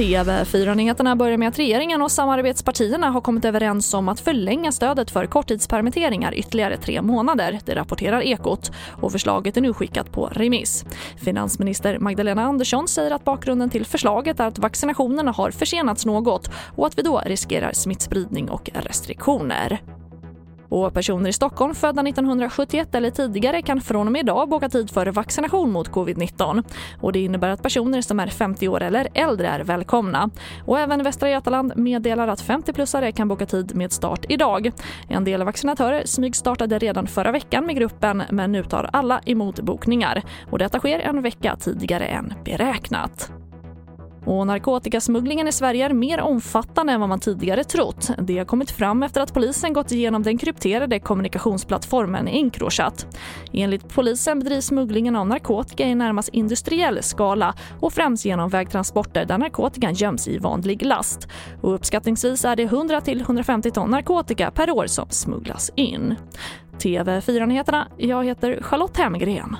TV4-nyheterna börjar med att regeringen och samarbetspartierna har kommit överens om att förlänga stödet för korttidspermitteringar ytterligare tre månader. Det rapporterar Ekot. Och förslaget är nu skickat på remiss. Finansminister Magdalena Andersson säger att bakgrunden till förslaget är att vaccinationerna har försenats något och att vi då riskerar smittspridning och restriktioner. Och personer i Stockholm födda 1971 eller tidigare kan från och med idag boka tid för vaccination mot covid-19. Och Det innebär att personer som är 50 år eller äldre är välkomna. Och Även Västra Götaland meddelar att 50-plussare kan boka tid med start idag. En del vaccinatörer smygstartade redan förra veckan med gruppen men nu tar alla emot bokningar. Och Detta sker en vecka tidigare än beräknat. Och narkotikasmugglingen i Sverige är mer omfattande än vad man tidigare trott. Det har kommit fram efter att polisen gått igenom den krypterade kommunikationsplattformen Encrochat. Enligt polisen bedrivs smugglingen av narkotika i närmast industriell skala och främst genom vägtransporter där narkotikan göms i vanlig last. Och uppskattningsvis är det 100-150 ton narkotika per år som smugglas in. TV4-nyheterna, jag heter Charlotte Hemgren.